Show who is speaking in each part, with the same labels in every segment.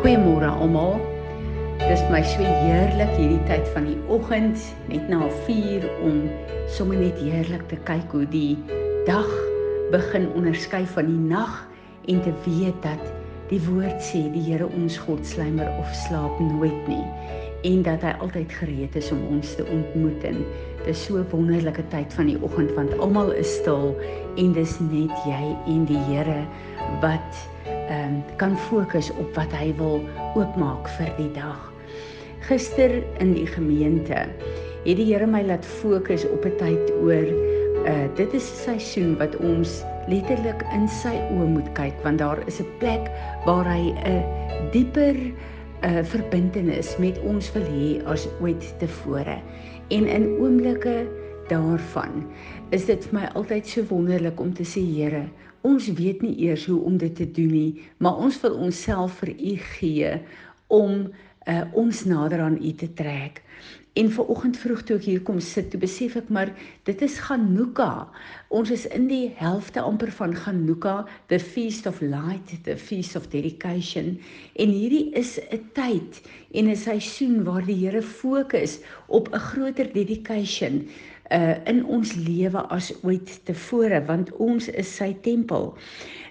Speaker 1: Goeiemôre almal. Dis my so heerlik hierdie tyd van die oggend net na 4 om sommer net heerlik te kyk hoe die dag begin onderskei van die nag en te weet dat die woord sê die Here ons God slymer of slaap nooit nie en dat hy altyd gereed is om ons te ontmoet en dis so 'n wonderlike tyd van die oggend want almal is stil en dis net jy en die Here wat ehm um, kan fokus op wat hy wil oopmaak vir die dag. Gister in die gemeente het die Here my laat fokus op 'n tyd oor uh dit is 'n seisoen wat ons letterlik in sy oë moet kyk want daar is 'n plek waar hy 'n dieper 'n uh, verbintenis met ons wil hê as ooit tevore. En in oomblikke daarvan is dit vir my altyd so wonderlik om te sê Here, ons weet nie eers hoe om dit te doen nie, maar ons wil onsself vir U gee om uh, ons nader aan U te trek. En ver oggend vroeg toe ek hier kom sit, toe besef ek maar dit is Hanukkah. Ons is in die helfte amper van Hanukkah, the feast of light, the feast of dedication. En hierdie is 'n tyd en 'n seisoen waar die Here fokus op 'n groter dedication uh in ons lewe as ooit tevore want ons is sy tempel.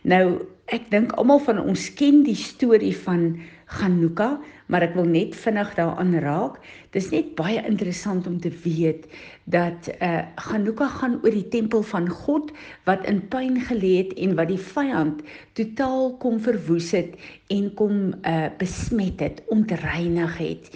Speaker 1: Nou ek dink almal van ons ken die storie van Hanukkah, maar ek wil net vinnig daaraan raak. Dis net baie interessant om te weet dat uh Hanukkah gaan oor die tempel van God wat in puin gelê het en wat die vyand totaal kom verwoes het en kom uh besmet het, ontreinig het.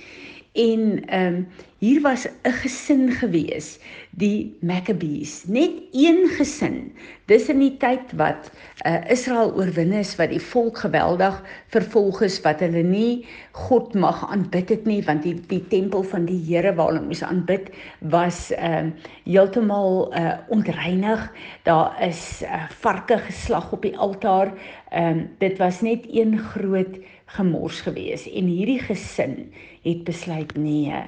Speaker 1: En ehm um, hier was 'n gesin gewees, die Maccabees, net een gesin. Dis in die tyd wat uh, Israel oorwin is wat die volk geweldig vervolg is wat hulle nie God mag aanbid het nie want die die tempel van die Here waar hulle moes aanbid was ehm uh, heeltemal uh, ontreinig. Daar is uh, varke geslag op die altaar. Ehm um, dit was net een groot gemors gewees en hierdie gesin het besluit nee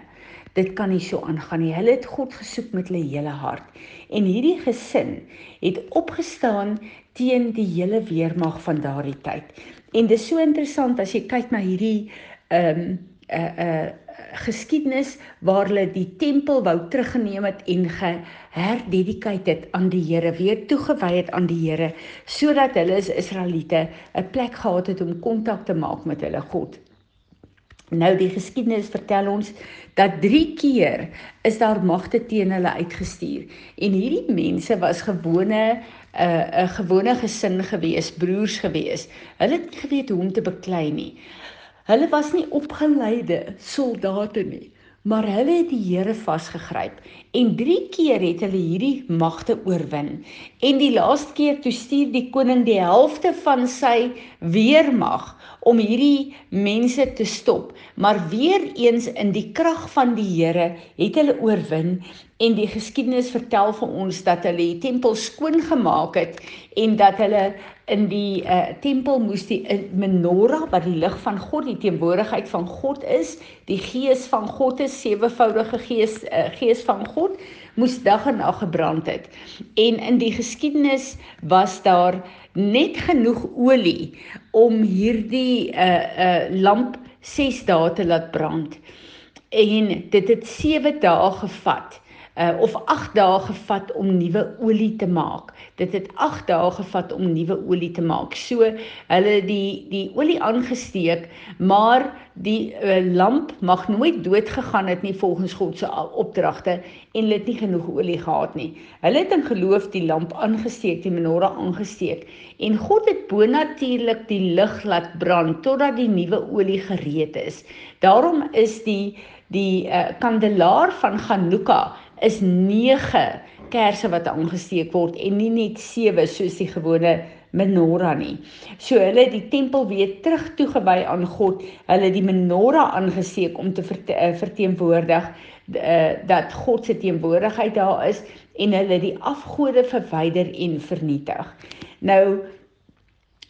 Speaker 1: dit kan nie so aangaan nie. Hulle het God gesoek met hulle hele hart. En hierdie gesin het opgestaan teen die hele weermag van daardie tyd. En dis so interessant as jy kyk na hierdie ehm um, 'n uh, 'n uh, geskiedenis waar hulle die tempel wou teruggeneem het en geherdedicate het aan die Here, weer toegewy het aan die Here, sodat hulle as Israeliete 'n plek gehad het om kontak te maak met hulle God. Nou die geskiedenis vertel ons dat 3 keer is daar magte teen hulle uitgestuur en hierdie mense was gewone 'n uh, 'n gewone gesin gewees, broers gewees. Hulle het nie geweet hoe om te beklei nie. Hulle was nie opgeleide soldate nie, maar hulle het die Here vasgegryp en 3 keer het hulle hierdie magte oorwin. En die laaste keer toe stuur die koning die helfte van sy weermag om hierdie mense te stop. Maar weer eens in die krag van die Here het hulle oorwin en die geskiedenis vertel vir ons dat hulle die tempel skoon gemaak het en dat hulle in die uh, tempel moes die menorah wat die lig van God, die teenwoordigheid van God is, die gees van God is sewevoudige gees uh, gees van God moes dag en nag gebrand het. En in die geskiedenis was daar net genoeg olie om hierdie uh, uh, lamp 6 dae te laat brand. En dit het 7 dae gevat uh, of 8 dae gevat om nuwe olie te maak. Dit het 8 dae gevat om nuwe olie te maak. So hulle die die olie aangesteek, maar die uh, lamp mag nooit dood gegaan het nie volgens God se opdragte en hulle het nie genoeg olie gehad nie. Hulle het in geloof die lamp aangesteek, die menorah aangesteek en God het bonatuurlik die lig laat brand totdat die nuwe olie gereed is. Daarom is die die uh, kandelaar van Hanukkah is 9 kersse wat aangesteek word en nie net 7 soos die gewone menorah nie. So hulle het die tempel weer terug toegewy aan God. Hulle het die menorah aangesteek om te verte, uh, verteenwoordig uh, dat God se teenwoordigheid daar is en hulle die afgode verwyder en vernietig. Nou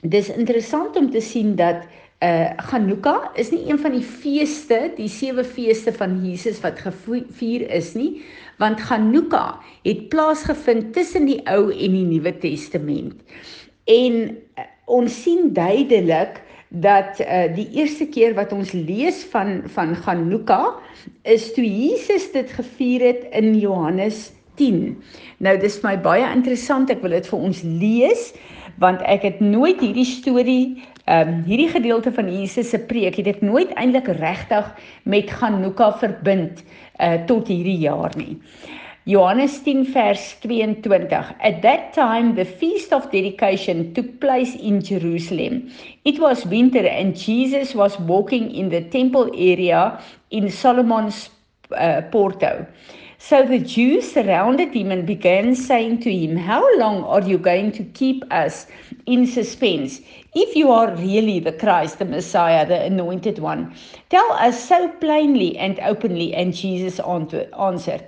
Speaker 1: dis interessant om te sien dat uh Hanukkah is nie een van die feeste, die sewe feeste van Jesus wat gevier is nie, want Hanukkah het plaasgevind tussen die Ou en die Nuwe Testament. En uh, ons sien duidelik dat uh, die eerste keer wat ons lees van van Hanukkah is toe Jesus dit gevier het in Johannes 10. Nou dis my baie interessant. Ek wil dit vir ons lees want ek het nooit hierdie storie ehm um, hierdie gedeelte van Jesus se preek het ek nooit eintlik regtig met Hanukkah verbind uh tot hierdie jaar nie. Johannes 10 vers 22 At that time the feast of dedication took place in Jerusalem. It was winter and Jesus was walking in the temple area in Solomon's uh, porto. So the Jews surrounded him and began saying to him, How long are you going to keep us in suspense? If you are really the Christ, the Messiah, the anointed one, tell us so plainly and openly. And Jesus answered,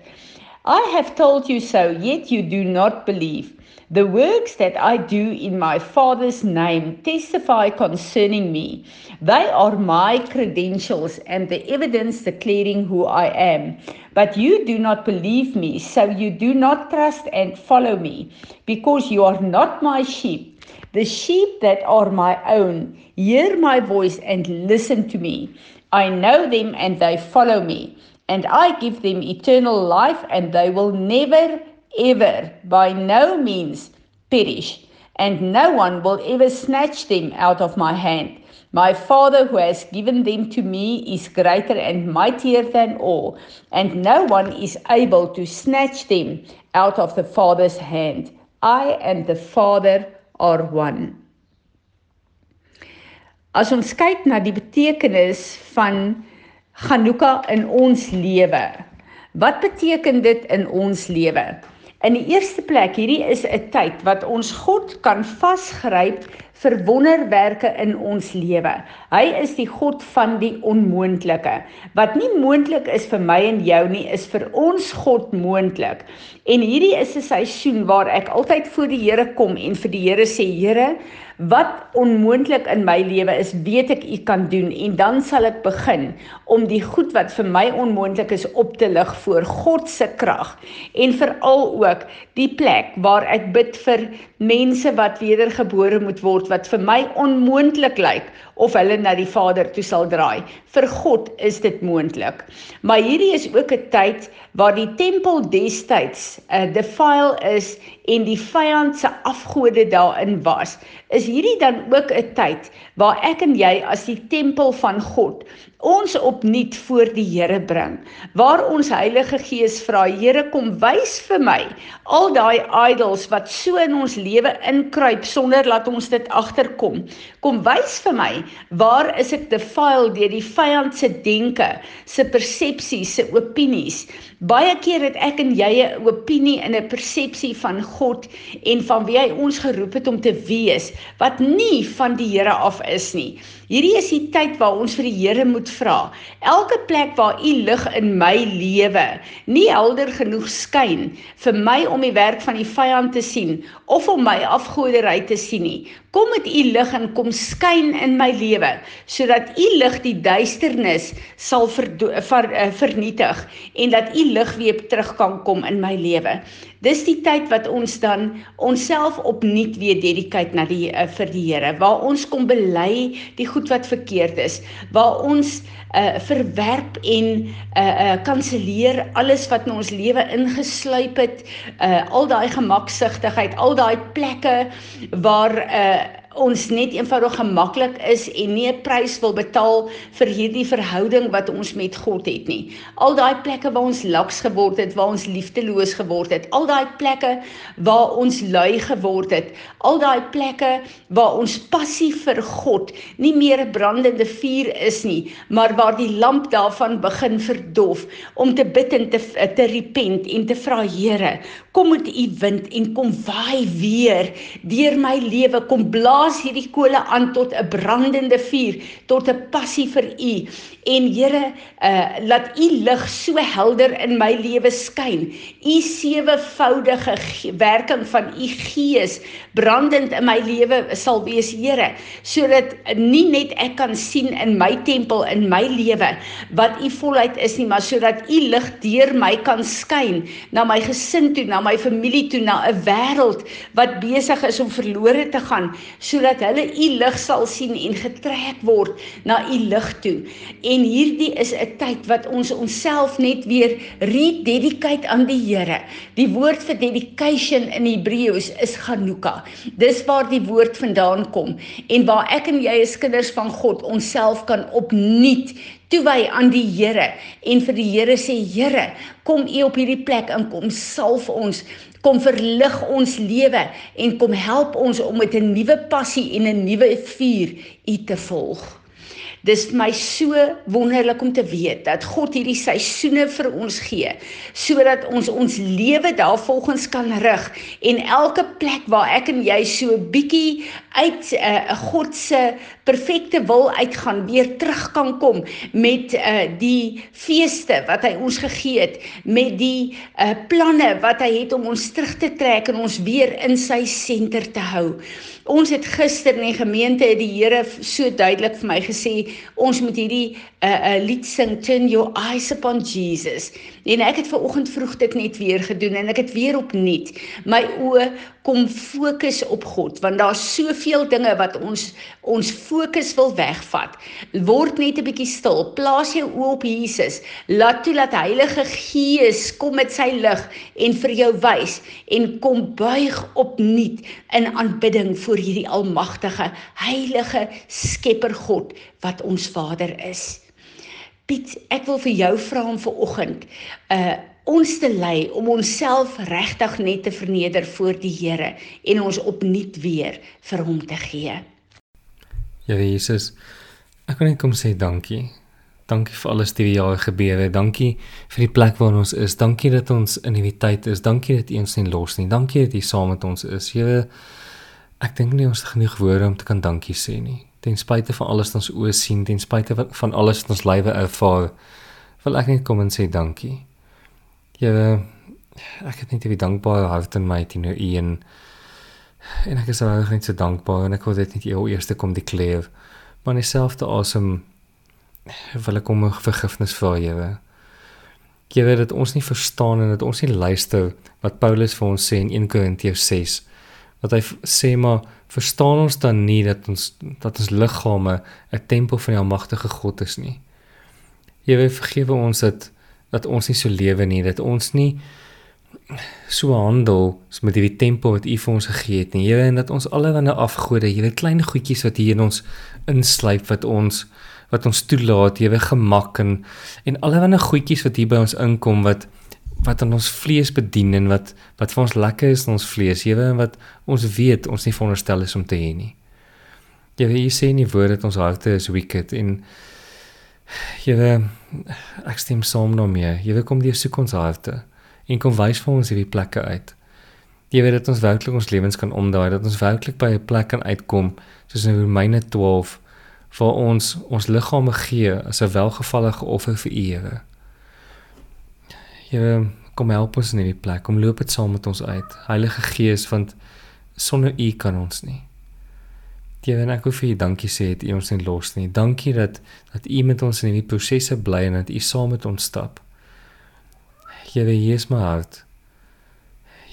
Speaker 1: I have told you so, yet you do not believe. The works that I do in my Father's name testify concerning me. They are my credentials and the evidence declaring who I am. But you do not believe me, so you do not trust and follow me, because you are not my sheep. The sheep that are my own hear my voice and listen to me. I know them and they follow me, and I give them eternal life, and they will never ever by no means perish, and no one will ever snatch them out of my hand. My Father who has given them to me is greater and mightier than all, and no one is able to snatch them out of the Father's hand. I and the Father are one. As ons kyk na die betekenis van Hanukkah in ons lewe. Wat beteken dit in ons lewe? In die eerste plek, hierdie is 'n tyd wat ons God kan vasgryp vir wonderwerke in ons lewe. Hy is die God van die onmoontlike. Wat nie moontlik is vir my en jou nie, is vir ons God moontlik. En hierdie is 'n seisoen waar ek altyd voor die Here kom en vir die Here sê, Here, wat onmoontlik in my lewe is, weet ek u kan doen en dan sal ek begin om die goed wat vir my onmoontlik is op te lig voor God se krag en veral ook die plek waar ek bid vir mense wat wedergebore moet word wat vir my onmoontlik lyk of hulle na die Vader toe sal draai. Vir God is dit moontlik. Maar hierdie is ook 'n tyd waar die tempel destyds 'n uh, defile is en die vyand se afgode daarin was. Is hierdie dan ook 'n tyd waar ek en jy as die tempel van God ons opnuut voor die Here bring. Waar ons Heilige Gees vra, Here kom wys vir my al daai idols wat so in ons lewe inkruip sonder dat ons dit agterkom. Kom wys vir my waar is ek defiled deur die vyand se denke, se persepsies, se opinies. Baie keer het ek en jy 'n opinie en 'n persepsie van God en van wie hy ons geroep het om te wees wat nie van die Here af is nie. Hierdie is die tyd waar ons vir die Here moet vra. Elke plek waar u lig in my lewe nie helder genoeg skyn vir my om die werk van die vyand te sien of om my afgoderry te sien nie. Kom met u lig en kom skyn in my lewe sodat u lig die duisternis sal ver, ver, uh, vernietig en dat u lig weer terug kan kom in my lewe. Dis die tyd wat ons dan onsself opnuut weer dedicate na die uh, vir die Here waar ons kom bely die goed wat verkeerd is, waar ons uh verwerp en uh uh kanselleer alles wat in ons lewe ingesluip het uh al daai gemaksigtigheid al daai plekke waar uh ons net eenvoudig gemaklik is en nie 'n prys wil betaal vir hierdie verhouding wat ons met God het nie. Al daai plekke waar ons laks geword het, waar ons liefdeloos geword het, al daai plekke waar ons lui geword het, al daai plekke waar ons passie vir God nie meer 'n brandende vuur is nie, maar waar die lamp daarvan begin verdof om te bid en te te repent en te vra Here, kom met u wind en kom waai weer deur my lewe, kom blaas blaas hierdie kole aan tot 'n brandende vuur, tot 'n passie vir U. En Here, uh laat U lig so helder in my lewe skyn. U sewevoudige werking van U Gees brandend in my lewe sal wees, Here, sodat nie net ek kan sien in my tempel in my lewe wat U volheid is nie, maar sodat U lig deur my kan skyn na my gesin toe, na my familie toe, na 'n wêreld wat besig is om verlore te gaan. So sodat hulle u lig sal sien en getrek word na u lig toe. En hierdie is 'n tyd wat ons onsself net weer rededicate aan die Here. Die woord vir dedication in Hebreëus is Hanukkah. Dis waar die woord vandaan kom en waar ek en jy as kinders van God onsself kan opnuut toewy aan die Here en vir die Here sê Here, kom U op hierdie plek en kom salf ons, kom verlig ons lewe en kom help ons om met 'n nuwe passie en 'n nuwe vuur U te volg. Dis vir my so wonderlik om te weet dat God hierdie seisoene vir ons gee sodat ons ons lewe daarvolgens kan rig en elke plek waar ek en jy so bietjie uit 'n uh, God se perfekte wil uitgaan weer terug kan kom met uh, die feeste wat hy ons gegee het met die uh, planne wat hy het om ons terug te trek en ons weer in sy senter te hou. Ons het gister in die gemeente het die Here so duidelik vir my gesê ons moet hierdie 'n uh, uh, lied sing turn your eyes upon Jesus. En ek het ver oggend vroeg dit net weer gedoen en ek het weer opnuut my oë kom fokus op God want daar's soveel dinge wat ons ons fokus wil wegvat. Word net 'n bietjie stil. Plaas jou oë op Jesus. Laat toe dat Heilige Gees kom met sy lig en vir jou wys en kom buig opnuut in aanbidding voor hierdie almagtige, heilige Skepper God wat ons Vader is. Piet, ek wil vir jou vra om vir oggend 'n uh, ons te lei om onsself regtig net te verneder voor die Here en ons opnuut weer vir hom te gee.
Speaker 2: Ja Jesus, ek wil net kom sê dankie. Dankie vir alles wat hierdie jaar gebeur het. Dankie vir die plek waar ons is. Dankie dat ons in hierdie tyd is. Dankie dat U ons nie los nie. Dankie dat U saam met ons is. Here, ek dink nie ons het genoeg woorde om te kan dankie sê nie. Ten spyte van alles wat ons oë sien, ten spyte van alles wat ons lywe ervaar, wil ek net kom en sê dankie. Here, ek het net 'n dankbare hart in my teenoor U en en ek is regtig net so dankbaar en ek wil dit net jou eerste kom declare. Maar in dieselfde asem wil ek om vergifnis vra, Here. Here, dat ons nie verstaan en dat ons nie luister wat Paulus vir ons sê in 1 Korintiërs 6 wat hy sê maar verstaan ons dan nie dat ons dat ons liggame 'n tempel van die almagtige God is nie. Here vergewe ons dat dat ons nie so lewe nie, dat ons nie so handel so met die tempo wat U vir ons gegee het nie. Here, en dat ons allerlei afgode, Here, klein goedjies wat hier in ons insluip wat ons wat ons toelaat, Here, gemak en en allerlei goedjies wat hier by ons inkom wat wat aan ons vlees bedien en wat wat vir ons lekker is in ons vlees, Here, en wat ons weet ons nie veronderstel is om te hê nie. Here, U sê in die woord dat ons harte is wicked en Here, ek stem saam daarmee. Here, kom deur soek ons harte en kom wys vir ons hierdie plekke uit. Jy weet dat ons werklik ons lewens kan omdraai, dat ons werklik by 'n plek kan uitkom soos in Romeine 12 waar ons ons liggame gee as 'n welgevallige offer vir U, Here. Here, kom help ons in hierdie plek. Kom loop dit saam met ons uit. Heilige Gees, want sonder U kan ons nie. Here, en ek wil vir U dankie sê dat U ons nie los nie. Dankie dat dat U met ons in hierdie prosesse bly en dat U saam met ons stap. Here, hier is my hart.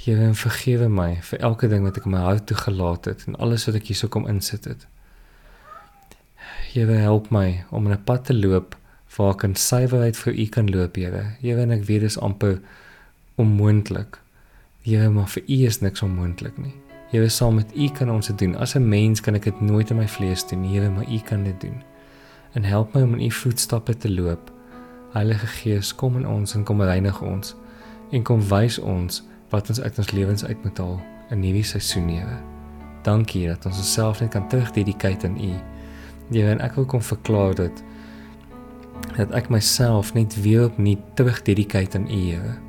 Speaker 2: Here, vergewe my vir elke ding wat ek in my hart toegelaat het en alles wat ek hierso kom insit het. Here, help my om 'n pad te loop waar ek in suiwerheid vir U kan loop, Here. Here, en ek weet dit is amper onmoontlik. Here, maar vir U is niks onmoontlik nie. Here saam met U kan ons dit doen. As 'n mens kan ek dit nooit in my vlees doen, Here, maar U kan dit doen. En help my om in U voetstappe te loop. Heilige Gees, kom in ons en kom reinig ons en kom wys ons wat ons uit ons lewens uit moet haal in hierdie seisoen, Here. Dankie dat ons osself net kan terugdedicate aan U. Here, en ek wil kom verklaar dat dat ek myself net weer opnuut terugdedicate aan U, Here.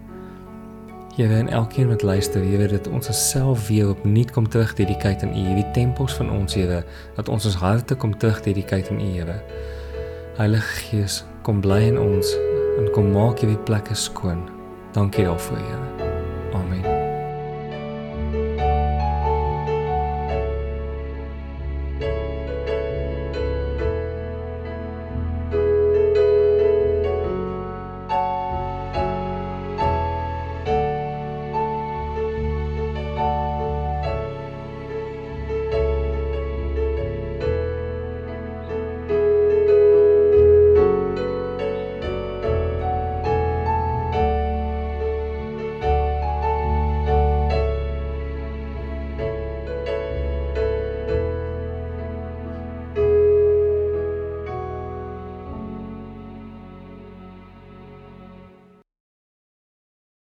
Speaker 2: Here en elkeen wat luister, Here, dat ons osself weer opnuut kom terug dedicate aan U, hierdie tempels van ons, Here, dat ons ons harte kom terug dedicate aan U, Here. Heilige Gees, kom bly in ons en kom maak hierdie plekke skoon. Dankie daarvoor, Here.